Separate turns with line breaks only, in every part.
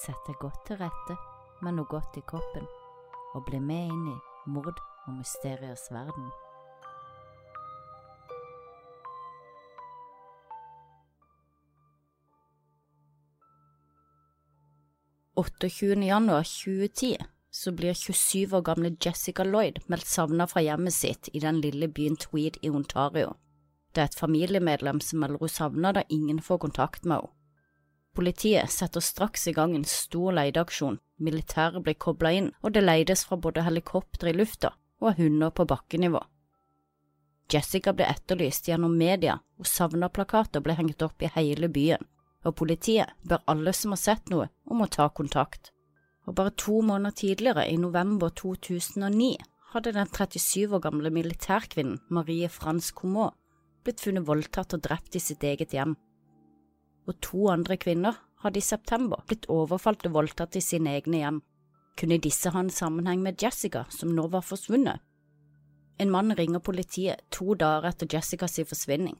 Sett deg godt til rette med noe godt i kroppen, og bli med inn i mord og mysteriers verden. januar 2010 så blir 27 år gamle Jessica Lloyd meldt savnet fra hjemmet sitt i den lille byen Tweed i Ontario. Det er et familiemedlem som melder henne savnet da ingen får kontakt med henne. Politiet setter straks i gang en stor leteaksjon, militæret blir koblet inn, og det leides fra både helikopter i lufta og hunder på bakkenivå. Jessica ble etterlyst gjennom media, og savna-plakater ble hengt opp i hele byen, og politiet ber alle som har sett noe, om å ta kontakt. Og bare to måneder tidligere, i november 2009, hadde den 37 år gamle militærkvinnen Marie France Comeau blitt funnet voldtatt og drept i sitt eget hjem og to andre kvinner hadde i september blitt overfalt og voldtatt i sine egne hjem. Kunne disse ha en sammenheng med Jessica, som nå var forsvunnet? En mann ringer politiet to dager etter Jessicas forsvinning,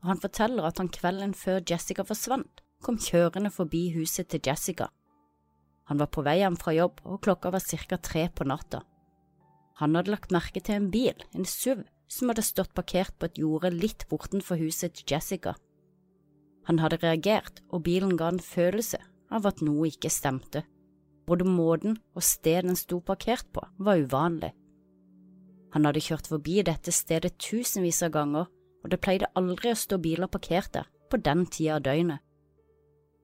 og han forteller at han kvelden før Jessica forsvant, kom kjørende forbi huset til Jessica. Han var på vei hjem fra jobb, og klokka var cirka tre på natta. Han hadde lagt merke til en bil, en SUV, som hadde stått parkert på et jorde litt bortenfor huset til Jessica. Han hadde reagert, og bilen ga en følelse av at noe ikke stemte. Både måten og stedet den sto parkert på, var uvanlig. Han hadde kjørt forbi dette stedet tusenvis av ganger, og det pleide aldri å stå biler parkert der på den tida av døgnet.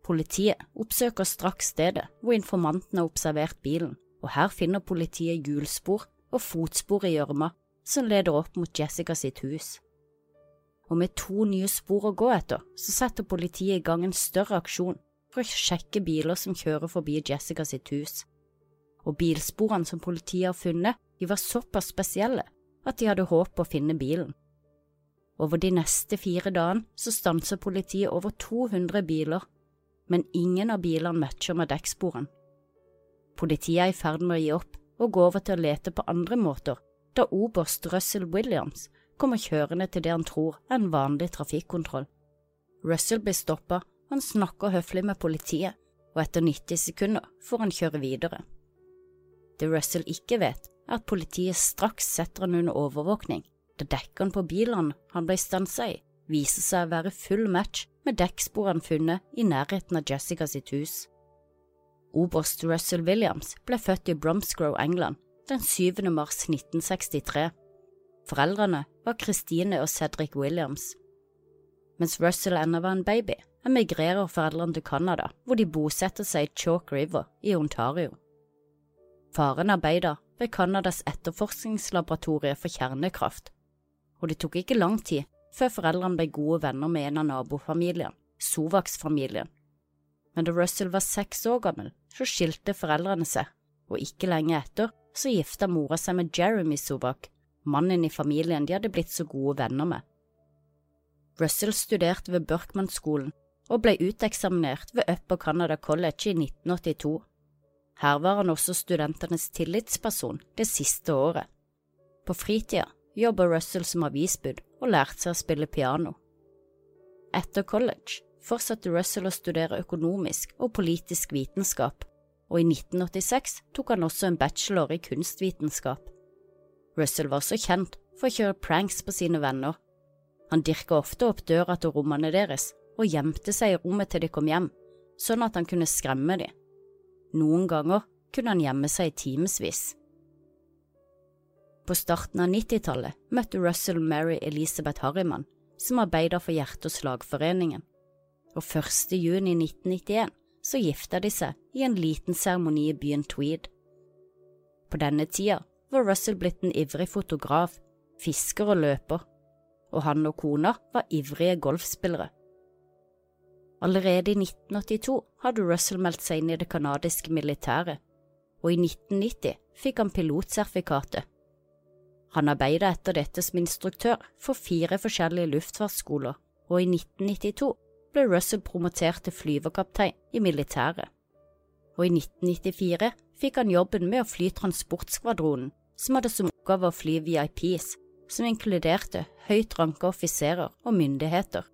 Politiet oppsøker straks stedet hvor informanten har observert bilen, og her finner politiet hjulspor og fotspor i gjørma som leder opp mot Jessica sitt hus og med to nye spor å gå etter, så setter politiet i gang en større aksjon for å sjekke biler som kjører forbi Jessica sitt hus. Og bilsporene som politiet har funnet, de var såpass spesielle at de hadde håp på å finne bilen. Over de neste fire dagene så stanser politiet over 200 biler, men ingen av bilene matcher med dekksporene. Politiet er i ferd med å gi opp og gå over til å lete på andre måter, da oberst Russell Williams kommer kjørende til det han tror er en vanlig trafikkontroll. Russell blir stoppa, han snakker høflig med politiet, og etter 90 sekunder får han kjøre videre. Det Russell ikke vet, er at politiet straks setter han under overvåkning, da dekkene på bilene han ble stansa i, viser seg å være full match med dekksporene funnet i nærheten av Jessica sitt hus. Oberst Russell Williams ble født i Bromsgrove, England, den 7. mars 1963. Foreldrene var Christine og Cedric Williams. Mens Russell ennå var en baby, emigrerer foreldrene til Canada, hvor de bosetter seg i Chalk River i Ontario. Faren arbeider ved Canadas etterforskningslaboratorie for kjernekraft, og det tok ikke lang tid før foreldrene ble gode venner med en av nabofamiliene, Sovaks-familien. Men da Russell var seks år gammel, så skilte foreldrene seg, og ikke lenge etter så gifta mora seg med Jeremy Sovak, mannen i familien de hadde blitt så gode venner med. Russell studerte ved Burkman-skolen og ble uteksaminert ved Upper Canada College i 1982. Her var han også studentenes tillitsperson det siste året. På fritida jobber Russell som avisbud og lærte seg å spille piano. Etter college fortsatte Russell å studere økonomisk og politisk vitenskap, og i 1986 tok han også en bachelor i kunstvitenskap. Russell var også kjent for å kjøre pranks på sine venner. Han dirka ofte opp døra til rommene deres og gjemte seg i rommet til de kom hjem, sånn at han kunne skremme dem. Noen ganger kunne han gjemme seg i timevis. På starten av 90-tallet møtte Russell Mary Elisabeth Harriman, som arbeider for Hjerte- og slagforeningen, og 1. juni 1991 så gifta de seg i en liten seremoni i byen Tweed. På denne tida var Russell blitt en ivrig fotograf, fisker og løper, og han og kona var ivrige golfspillere. Allerede i 1982 hadde Russell meldt seg inn i det canadiske militæret, og i 1990 fikk han pilotsertifikatet. Han arbeidet etter dette som instruktør for fire forskjellige luftfartsskoler, og i 1992 ble Russell promotert til flyverkaptein i militæret. Og i 1994 fikk han jobben med å fly transportskvadronen, som hadde som oppgave å fly VIPs, som inkluderte høyt ranka offiserer og myndigheter.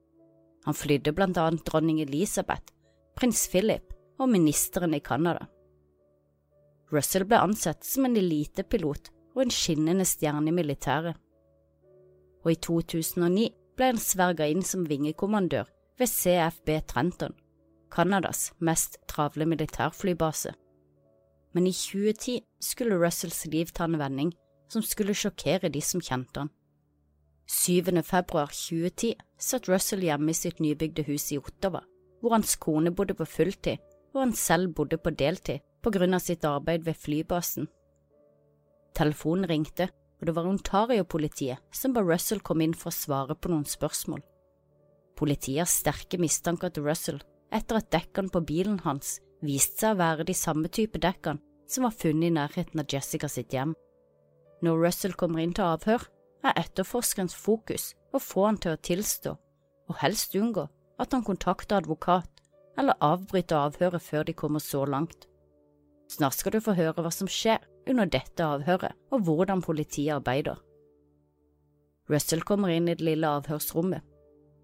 Han flydde blant annet dronning Elisabeth, prins Philip og ministeren i Canada. Russell ble ansett som en elitepilot og en skinnende stjerne i militæret. Og i 2009 ble han sverga inn som vingekommandør ved CFB Trenton, Canadas mest travle militærflybase. Men i 2010 skulle Russells liv ta en vending som skulle sjokkere de som kjente han. 7. februar 2010 satt Russell hjemme i sitt nybygde hus i Ottawa, hvor hans kone bodde på fulltid og han selv bodde på deltid på grunn av sitt arbeid ved flybasen. Telefonen ringte, og det var Ontario-politiet som ba Russell komme inn for å svare på noen spørsmål. Politiet har sterke mistanker til Russell etter at dekkene på bilen hans viste seg å være de samme type dekkene som var funnet i nærheten av Jessica sitt hjem. Når Russell kommer inn til avhør, er etterforskerens fokus å få han til å tilstå, og helst unngå at han kontakter advokat eller avbryter avhøret før de kommer så langt. Snart skal du få høre hva som skjer under dette avhøret, og hvordan politiet arbeider. Russell kommer inn i det lille avhørsrommet,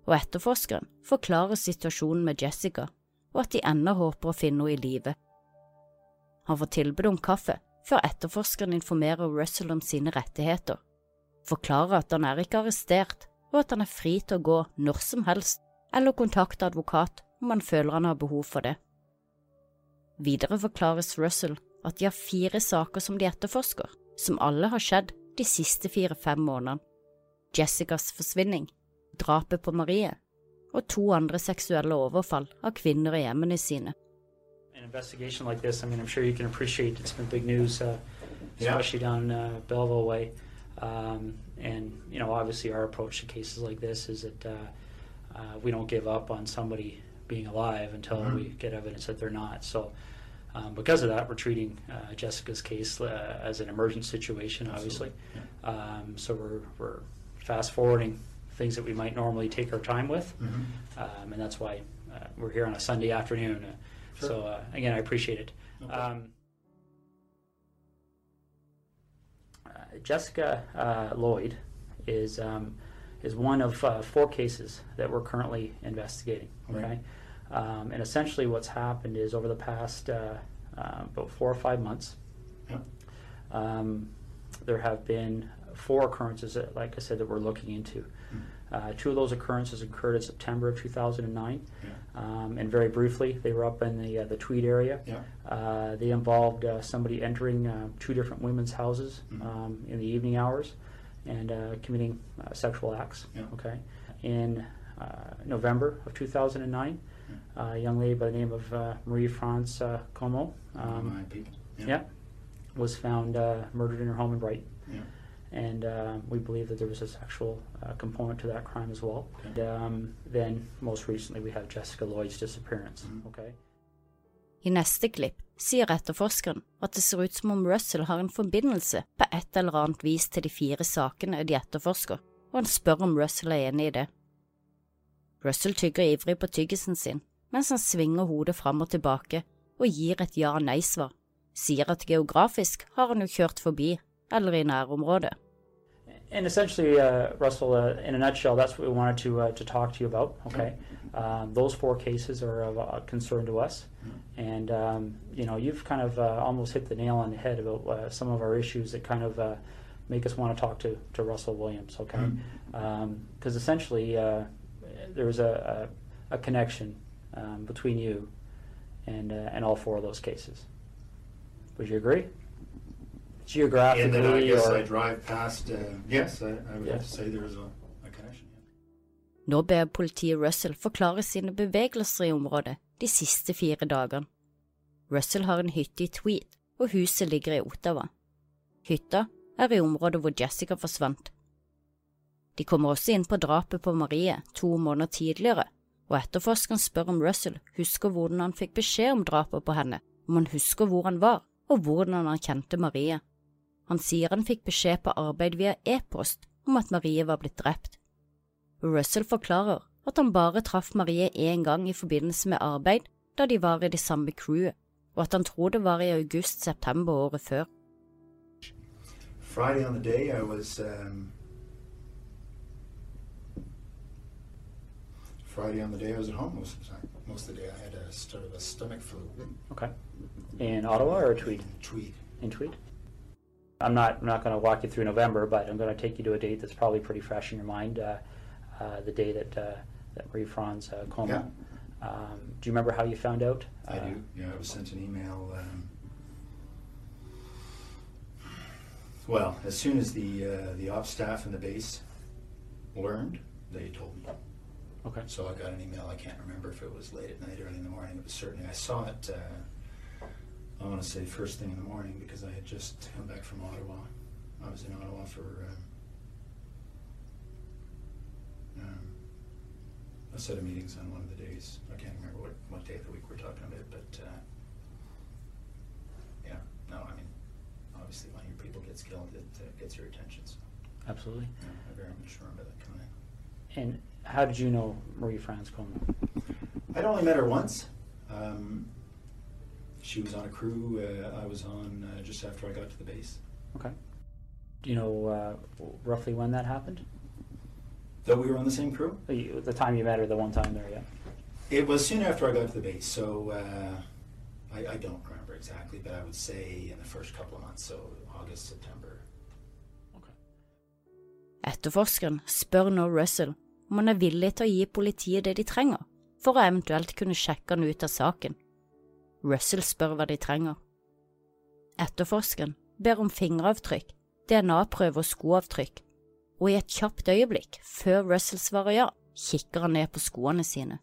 og etterforskeren forklarer situasjonen med Jessica, og at de ennå håper å finne henne i live. Han får tilbud om kaffe før etterforskeren informerer Russell om sine rettigheter, forklarer at han er ikke arrestert, og at han er fri til å gå når som helst eller kontakte advokat om han føler han har behov for det. Videre forklares Russell at de har fire saker som de etterforsker, som alle har skjedd de siste fire–fem månedene. Jessicas forsvinning, drapet på Marie og to andre seksuelle overfall av kvinner i hjemmene sine.
An investigation like this, I mean, I'm sure you can appreciate it's been big news, uh, especially yeah. down uh, Belleville way. Um, and you know, obviously, our approach to cases like this is that uh, uh we don't give up on somebody being alive until mm-hmm. we get evidence that they're not. So, um, because of that, we're treating uh, Jessica's case uh, as an emergent situation, obviously. Yeah. Um, so we're, we're fast forwarding things that we might normally take our time with, mm-hmm. um, and that's why uh, we're here on a Sunday afternoon. Uh, sure. So uh, again, I appreciate it. Okay. Um, uh, Jessica Lloyd is um, is one of four cases that we're currently investigating. Okay. Right. Um, and essentially, what's happened is over the past uh, uh, about four or five months, yeah. um, there have been four occurrences, that, like I said, that we're looking into. Mm. Uh, two of those occurrences occurred in September of 2009, yeah. um, and very briefly, they were up in the uh, the Tweed area. Yeah. Uh, they involved uh, somebody entering two different women's houses mm. in the evening hours and committing sexual acts. Okay, in November of 2009 a young lady by the name of uh, Marie France uh, Como. Um, yeah. yeah. was found uh, murdered in her home in Brighton. And uh, we believe that there was a sexual uh, component to that crime as well. Okay. And, um, then, most recently, we have Jessica Lloyd's disappearance. Mm. Okay.
I neste klipp sier etterforskeren at det ser ut som om Russell har en forbindelse på et eller annet vis til de fire sakene de etterforsker, og han spør om Russell er enig i det. Russell tygger ivrig på tyggisen sin, mens han svinger hodet fram og tilbake og gir et ja-nei-svar, sier at geografisk har han jo kjørt forbi eller i nærområdet.
And essentially, uh, Russell, uh, in a nutshell, that's what we wanted to uh, to talk to you about. Okay, um, those four cases are of uh, concern to us, and um, you know, you've kind of uh, almost hit the nail on the head about uh, some of our issues that kind of make us want to talk to to Russell Williams. Okay, because mm-hmm. um, essentially, there's a, a, a connection um, between you and, uh, and all four of those cases. Would you agree? Geographically,
and then I guess or, I drive past. Uh, yes, I, I would yeah. have to say there is a, a connection.
Nå ber politiet Russell forklare sine bevegelser i området de siste fire dagene. Russell har en hytte i Tweed, og huset ligger i Ottawa. Hytta er i området hvor Jessica forsvant. De kommer også inn på drapet på Marie to måneder tidligere, og etterforskeren spør om Russell husker hvordan han fikk beskjed om drapet på henne, om han husker hvor han var, og hvordan han kjente Marie. Han sier han fikk beskjed på arbeid via e-post om at Marie var blitt drept. Russell forklarer at han bare traff Marie én gang i forbindelse med arbeid da de var i det samme crewet, og at han tror det var i august–september året før.
Friday on the day I was um Friday on the day I was at home most of the time. Most of the day I had a sort of a stomach flu.
Okay. In Ottawa or Tweed?
Tweed.
In Tweed. I'm not. I'm not going to walk you through November, but I'm going to take you to a date that's probably pretty fresh in your mind. Uh, uh, the day that uh, that Marie Franz uh, coma. Um, do you remember how you found out?
I
Uh,
do. Yeah, I was sent an email. Um, well, as soon as the uh, the ops staff and the base learned, they told me.
Okay.
So I got an email. I can't remember if it was late at night or early in the morning. It was certainly. I saw it. I want to say first thing in the morning because I had just come back from Ottawa. I was in Ottawa for um, um, a set of meetings on one of the days. I can't remember what, what day of the week we're talking about, but uh, yeah, no, I mean, obviously when your people gets killed, it uh, gets your attention. So
Absolutely.
yeah, I very much remember that coming in.
And how did you know Marie Franz coma?
I'd only met her once. Um, she was on a crew uh, I was on uh, just after I got to the base.
Okay. Do you know uh, roughly when that happened?
That we were on the same crew,
Uh, you- The time you met her, the one time there, yeah.
it was soon after I got to the base. So uh, I, I don't remember exactly, but I would say in the first couple of months, so August, September.
Okay.
Etterforskeren spør nå Russell om han er villig til å gi politiet det de trenger, for å eventuelt kunne sjekke han ut av saken. Russell spør hva de trenger. Etterforskeren ber om fingeravtrykk, DNA-prøve og skoavtrykk, og i et kjapt øyeblikk, før Russell svarer ja, kikker han ned på skoene sine.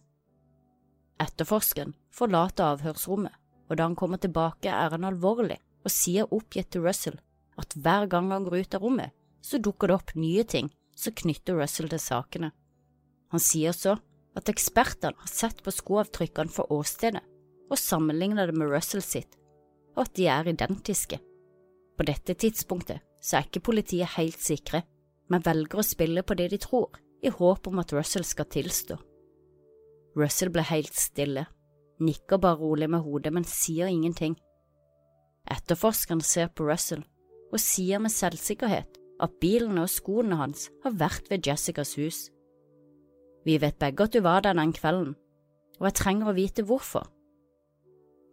Etterforskeren forlater avhørsrommet, og da han kommer tilbake er han alvorlig og sier oppgitt til Russell at hver gang han går ut av rommet, så dukker det opp nye ting som knytter Russell til sakene. Han sier så at ekspertene har sett på skoavtrykkene for åstedet og sammenligner det med Russell sitt, og at de er identiske. På dette tidspunktet så er ikke politiet helt sikre, men velger å spille på det de tror, i håp om at Russell skal tilstå. Russell ble helt stille, nikker bare rolig med hodet, men sier ingenting. Etterforskeren ser på Russell og sier med selvsikkerhet at bilen og skoene hans har vært ved Jessicas hus. Vi vet begge at du var der den kvelden, og jeg trenger å vite hvorfor.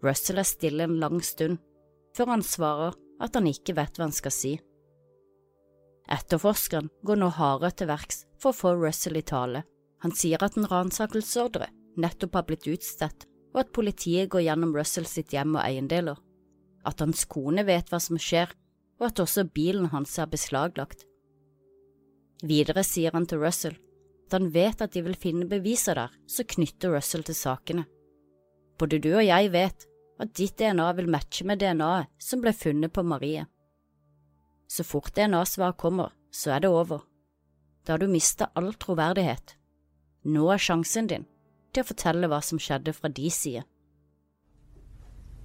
Russell er stille en lang stund, før han svarer at han ikke vet hva han skal si. Etterforskeren går nå hardere til verks for å få Russell i tale. Han sier at en ransakelsesordre nettopp har blitt utstedt, og at politiet går gjennom Russell sitt hjem og eiendeler, at hans kone vet hva som skjer, og at også bilen hans er beslaglagt. Videre sier han til Russell at han vet at de vil finne beviser der som knytter Russell til sakene. Både du og jeg vet at ditt DNA vil matche med DNA-et som ble funnet på Marie. Så fort DNA-svaret kommer, så er det over. Da har du mista all troverdighet. Nå er sjansen din til å fortelle hva som skjedde fra de side.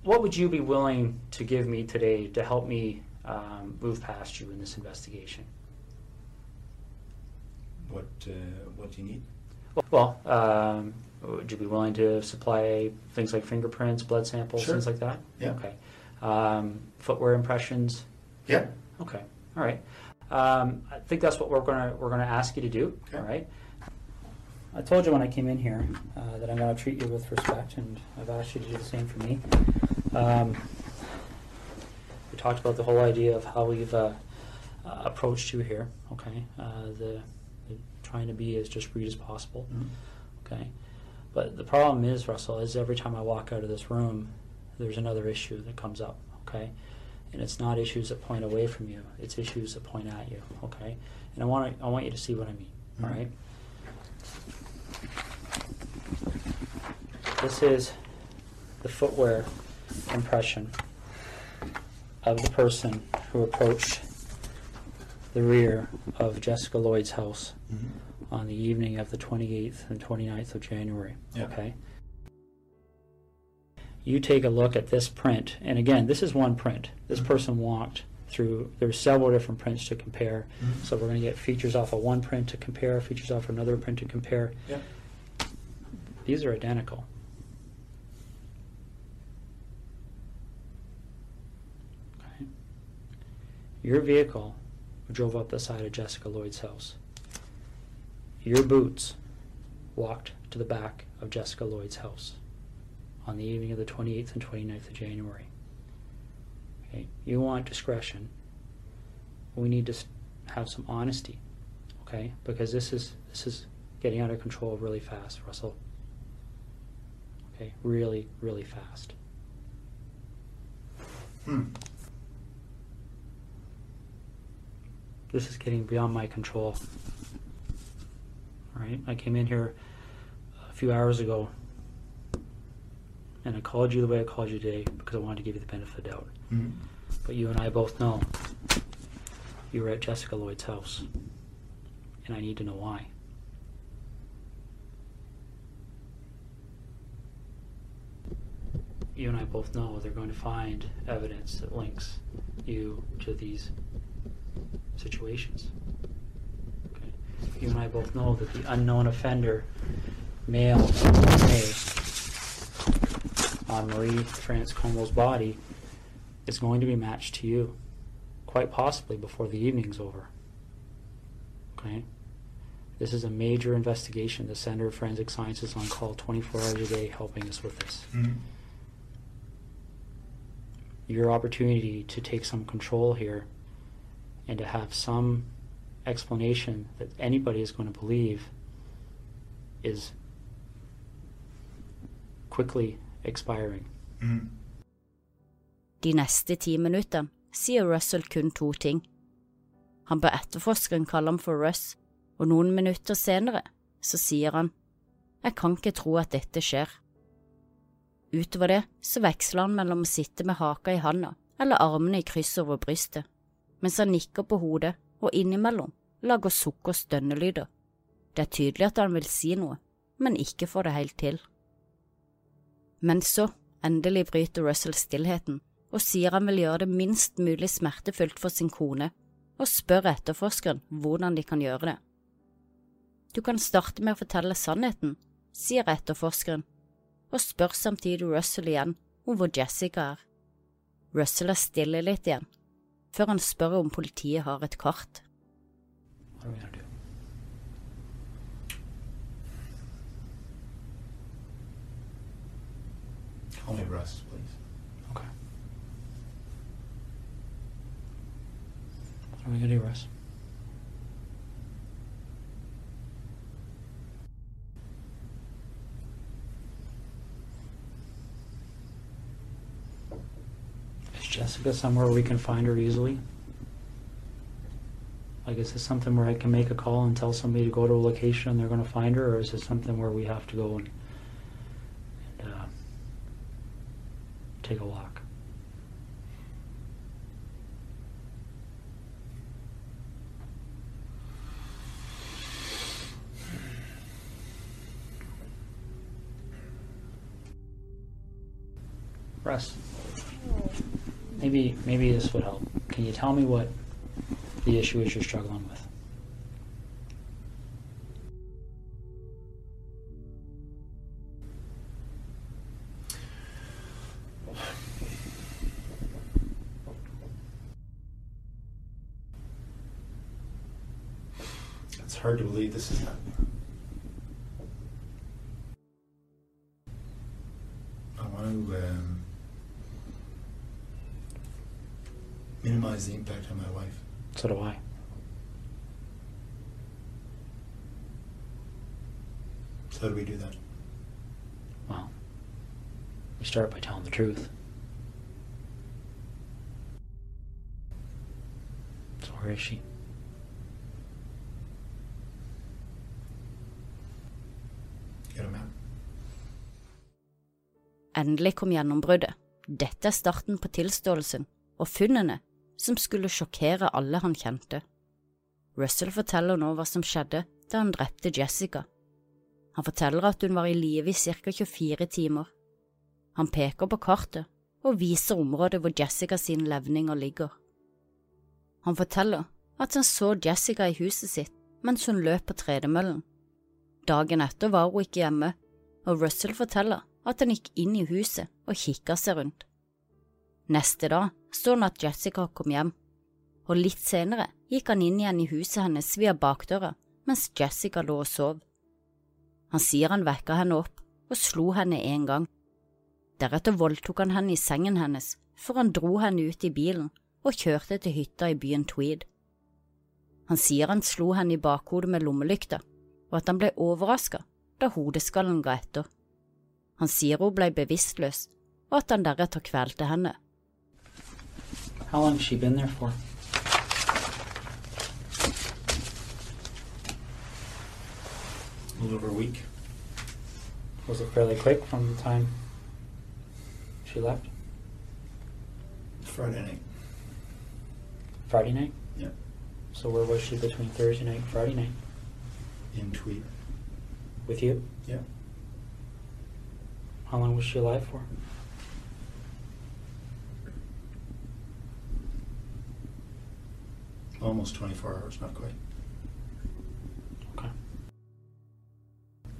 What would you be willing to give me today to help me um, move past you in this investigation?
What uh, What do you need?
Well, um, would you be willing to supply things like fingerprints, blood samples,
Sure.
things like that?
Yeah.
Okay. Um, footwear impressions.
Yeah.
Okay. All right. Um, I think that's what we're gonna we're gonna ask you to do.
Okay.
All right. I told you when I came in here uh, that I'm gonna treat you with respect, and I've asked you to do the same for me. Um, we talked about the whole idea of how we've uh, uh, approached you here. Okay. Uh, the, the trying to be as discreet as possible.
Mhm.
Okay. But the problem is, Russell, is every time I walk out of this room, there's another issue that comes up. Okay. And it's not issues that point away from you; it's issues that point at you. Okay. And I want to, I want you to see what I mean. All
Mhm.
right. This is the footwear impression of the person who approached the rear of Jessica Lloyd's house
Mhm.
On the evening of the 28th and 29th of January.
Yeah.
Okay. You take a look at this print, and again, this is one print. This
Mhm.
person walked through. There's several different prints to compare.
Mhm.
So we're going to get features off of one print to compare, features off another print to compare.
Yeah.
These are identical. Okay. Your vehicle drove up the side of Jessica Lloyd's house. Your boots walked to the back of Jessica Lloyd's house on the evening of the 28th and 29th of January. Okay, you want discretion. We need to have some honesty, okay? Because this is this is getting out of control really fast, Russell. Okay, really, really fast.
Hmm.
This is getting beyond my control. Right, I came in here a few hours ago and I called you the way I called you today because I wanted to give you the benefit of the doubt.
Hmm.
But you and I both know you were at Jessica Lloyd's house, and I need to know why. You and I both know they're going to find evidence that links you to these situations. You and I both know that the unknown offender, male, May, on Marie France Como's body is going to be matched to you, quite possibly before the evening's over. Okay? This is a major investigation. The Center of Forensic Science is on call 24 hours a day helping us with this.
Hmm.
Your opportunity to take some control here and to have some explanation that anybody is going to believe is quickly expiring.
Mm.
De neste ti minuttene sier Russell kun to ting. Han ber etterforskeren kalle ham for Russ, og noen minutter senere så sier han Jeg kan ikke tro at dette skjer. Utover det så veksler han mellom å sitte med haka i handa eller armene i kryss over brystet, mens han nikker på hodet og innimellom lager sukk og stønnelyder. Det er tydelig at han vil si noe, men ikke får det helt til. Men så, endelig bryter Russell stillheten og sier han vil gjøre det minst mulig smertefullt for sin kone, og spør etterforskeren hvordan de kan gjøre det. Du kan starte med å fortelle sannheten, sier etterforskeren, og spør samtidig Russell igjen om hvor Jessica er. Russell er stille litt igjen, før han spør om politiet har et kart.
What are we going to do?
Call me Russ, please.
Okay. What are we going to do, Russ? Is Jessica somewhere we can find her easily? Like, is this something where I can make a call and tell somebody to go to a location and they're going to find her, or is it something where we have to go and, and uh, take a walk? Russ, maybe maybe this would help. Can you tell me what the issue is you're struggling with?
It's hard to believe this is happening. I want to um, minimize the impact.
So do I.
So how do we do that?
Well, we start by telling the truth. So where is she?
Get.
Endelig kom gjennombruddet. Dette er starten på tilståelsen og funnene som skulle sjokkere alle han kjente. Russell forteller nå hva som skjedde da han drepte Jessica. Han forteller at hun var i live i ca. 24 timer. Han peker på kartet og viser området hvor Jessica sine levninger ligger. Han forteller at han så Jessica i huset sitt mens hun løp på tredemøllen. Dagen etter var hun ikke hjemme, og Russell forteller at han gikk inn i huset og kikka seg rundt. Neste dag så han at Jessica kom hjem, og litt senere gikk han inn igjen i huset hennes via bakdøra mens Jessica lå og sov. Han sier han vekka henne opp og slo henne en gang. Deretter voldtok han henne i sengen hennes før han dro henne ut i bilen og kjørte til hytta i byen Tweed. Han sier han slo henne i bakhodet med lommelykta, og at han ble overraska da hodeskallen ga etter. Han sier hun ble bevisstløs, og at han deretter kvelte henne.
How long has she been there for?
A little over a week.
Was it fairly quick from the time she left?
Friday night.
Friday night?
Yep.
So where was she between Thursday night and Friday night?
In Tweed.
With you?
Yep.
How long was she alive for?
Almost 24 hours, not quite.
Okay.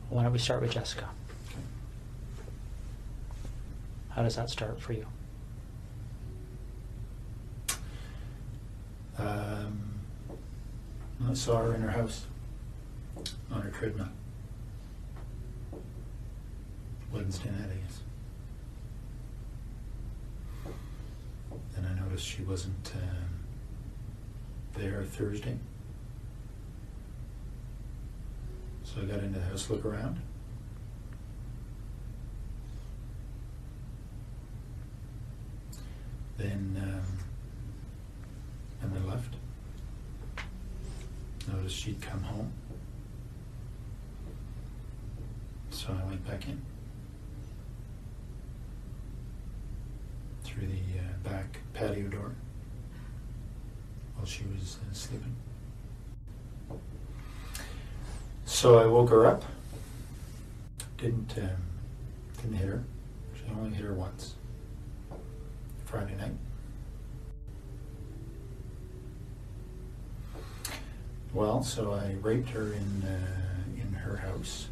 Why don't we start with Jessica? Okay. How does that start for you?
Um, I saw her in her house on her treadmill. Wednesday night, I guess. Then I noticed she wasn't um, there Thursday. So I got into the house, look around. Then, um, and I left. Noticed she'd come home. So I went back in. Through the uh, back patio door she was uh, sleeping. So I woke her up. Didn't um, didn't hit her. She only hit her once. Friday night. Well, so I raped her in uh, in her house,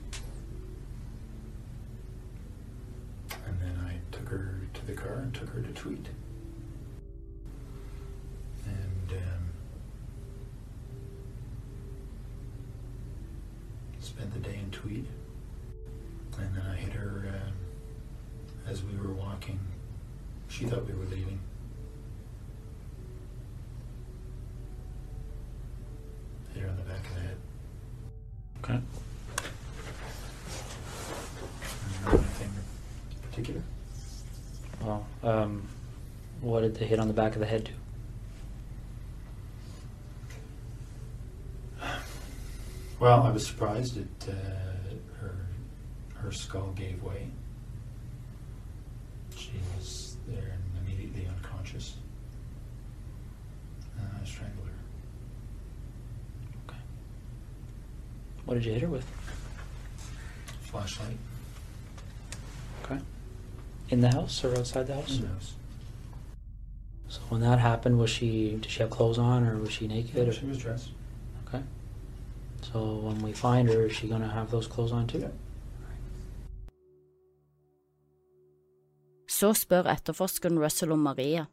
and then I took her to the car and took her to Tweed,
did the hit on the back of the head do?
Well, I was surprised that uh, her her skull gave way. She was there and immediately unconscious. And I strangled her.
Okay. What did you hit her with?
Flashlight
Okay. In the house or outside the house?
in the house.
So when that happened, was she did she have clothes on or was she naked? Or-
she was dressed.
Okay. So when we find her, is she gonna have those clothes on too?
Yeah.
Så spør etterforskeren Russell om Maria.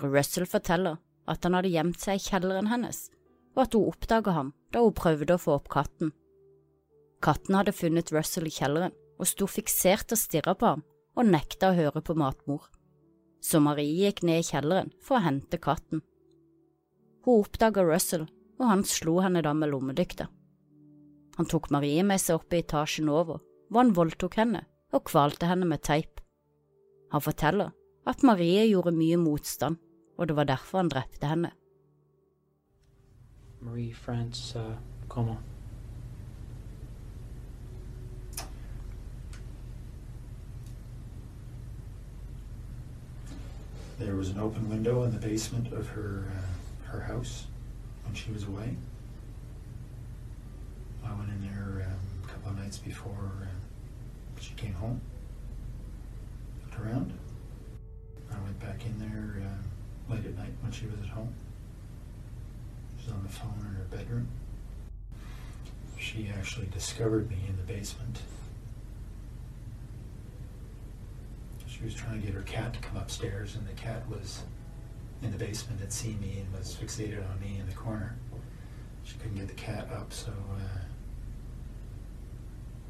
Russell forteller at han hadde gjemt seg i kjelleren hennes, og at hun oppdaga ham da hun prøvde å få opp katten. Katten hadde funnet Russell i kjelleren og sto fiksert og stirra på ham og nekta å høre på matmor. Så Marie gikk ned i kjelleren for å hente katten. Hun oppdaga Russell, og han slo henne da med lommelykta. Han tok Marie med seg opp i etasjen over, hvor han voldtok henne og kvalte henne med teip. Han forteller at Marie gjorde mye motstand, og det var derfor han drepte henne.
Marie France uh,
There was an open window in the basement of her uh, her house when she was away. I went in there um, a couple of nights before uh, she came home. Looked around. I went back in there uh, late at night when she was at home. She was on the phone in her bedroom. She actually discovered me in the basement. She was trying to get her cat to come upstairs, and the cat was in the basement had seen me and was fixated on me in the corner. She couldn't get the cat up, so uh,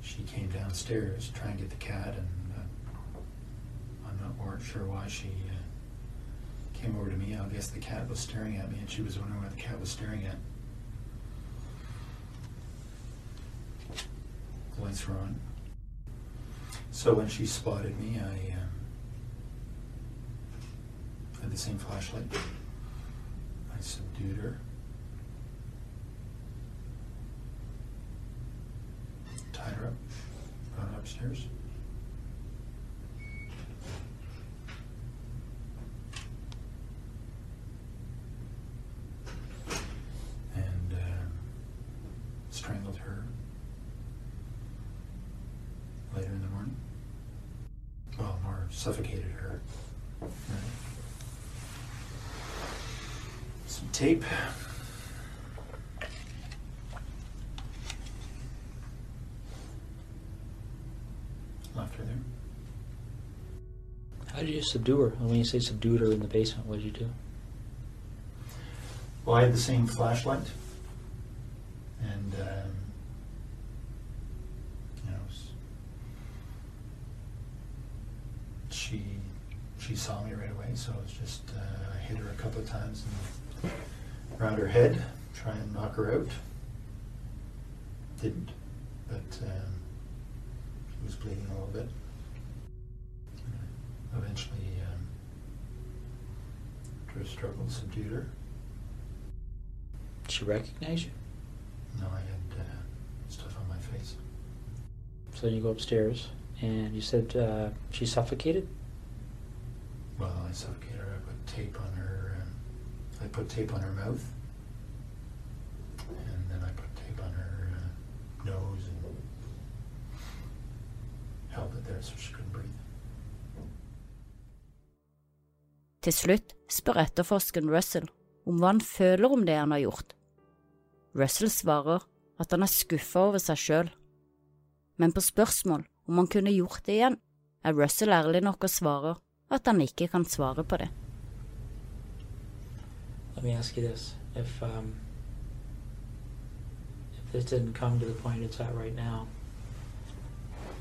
she came downstairs to try and get the cat, and uh, I'm not more sure why she uh, came over to me. I guess the cat was staring at me, and she was wondering what the cat was staring at. Lights were on. So when she spotted me, I um, the same flashlight. I subdued her. Tied her up, brought her upstairs. And uh, strangled her later in the morning. Well, more suffocated her. Right. Some tape. Left her there.
How did you subdue her? And when you say subdued her in the basement, what did you do?
Well, I had the same flashlight, and um, you know, she she saw me right away. So it was just uh, I hit her a couple of times and around her head, try and knock her out. Didn't, but um, she was bleeding a little bit. Eventually, um, after a struggle, subdued her.
Did she recognize you?
No, I had uh, stuff on my face.
So then you go upstairs, and you said uh, she suffocated.
Well, I suffocated her. I put tape on her. I put tape on her mouth, and then I put tape on her uh, nose and held it there so she couldn't breathe.
Til slutt spør etterforskeren Russell om hva han føler om det han har gjort. Russell svarer at han er skuffa over seg sjøl, men på spørsmål om han kunne gjort det igjen, er Russell ærlig nok og svarer at han ikke kan svare på det.
Let me ask you this: If um, if this didn't come to the point it's at right now,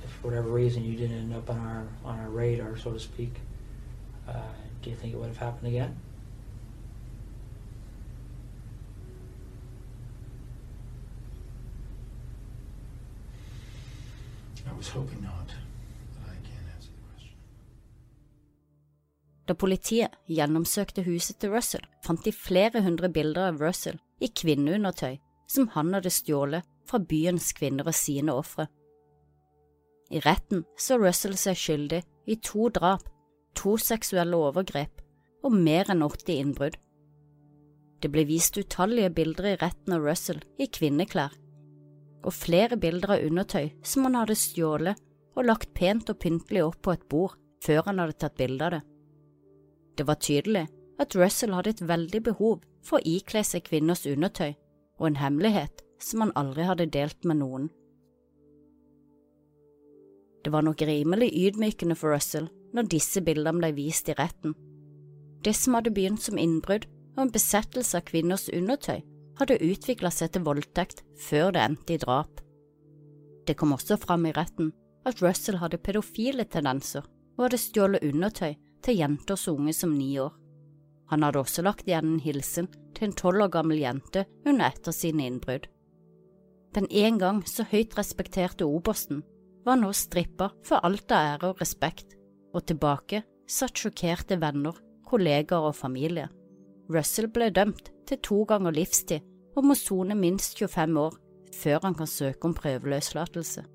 if for whatever reason you didn't end up on our on our radar, so to speak, uh, do you think it would have happened again?
I was hoping not,
Da politiet gjennomsøkte huset til Russell, fant de flere hundre bilder av Russell i kvinneundertøy som han hadde stjålet fra byens kvinner og sine ofre. I retten så Russell seg skyldig i to drap, to seksuelle overgrep og mer enn 80 innbrudd. Det ble vist utallige bilder i retten av Russell i kvinneklær, og flere bilder av undertøy som han hadde stjålet og lagt pent og pyntelig opp på et bord før han hadde tatt bilde av det. Det var tydelig at Russell hadde et veldig behov for å ikle seg kvinners undertøy, og en hemmelighet som han aldri hadde delt med noen. Det var nok rimelig ydmykende for Russell når disse bildene ble vist i retten. Det som hadde begynt som innbrudd og en besettelse av kvinners undertøy, hadde utviklet seg til voldtekt før det endte i drap. Det kom også fram i retten at Russell hadde pedofile tendenser og hadde stjålet undertøy til jenter unge som ni år. Han hadde også lagt igjen en hilsen til en tolv år gammel jente under et av sine innbrudd. Den en gang så høyt respekterte obersten var nå strippa for alt av ære og respekt, og tilbake satt sjokkerte venner, kollegaer og familie. Russell ble dømt til to ganger livstid og må sone minst 25 år før han kan søke om prøveløslatelse.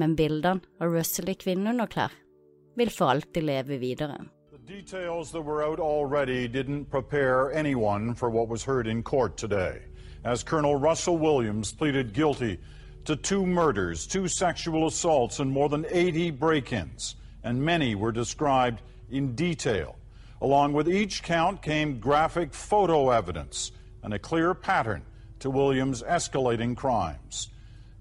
Men bildene av Russell i kvinneunderklær vil for alltid leve videre.
The details that were out already didn't prepare anyone for what was heard in court today, as Colonel Russell Williams pleaded guilty to two murders, two sexual assaults, and more than 80 break ins, and many were described in detail. Along with each count came graphic photo evidence and a clear pattern to Williams' escalating crimes.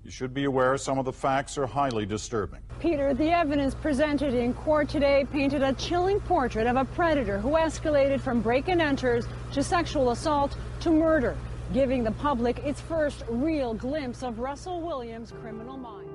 You should be aware some of the facts are highly disturbing.
Peter, the evidence presented in court today painted a chilling portrait of a predator who escalated from break and enters to sexual assault to murder, giving the public its first real glimpse of Russell Williams' criminal mind.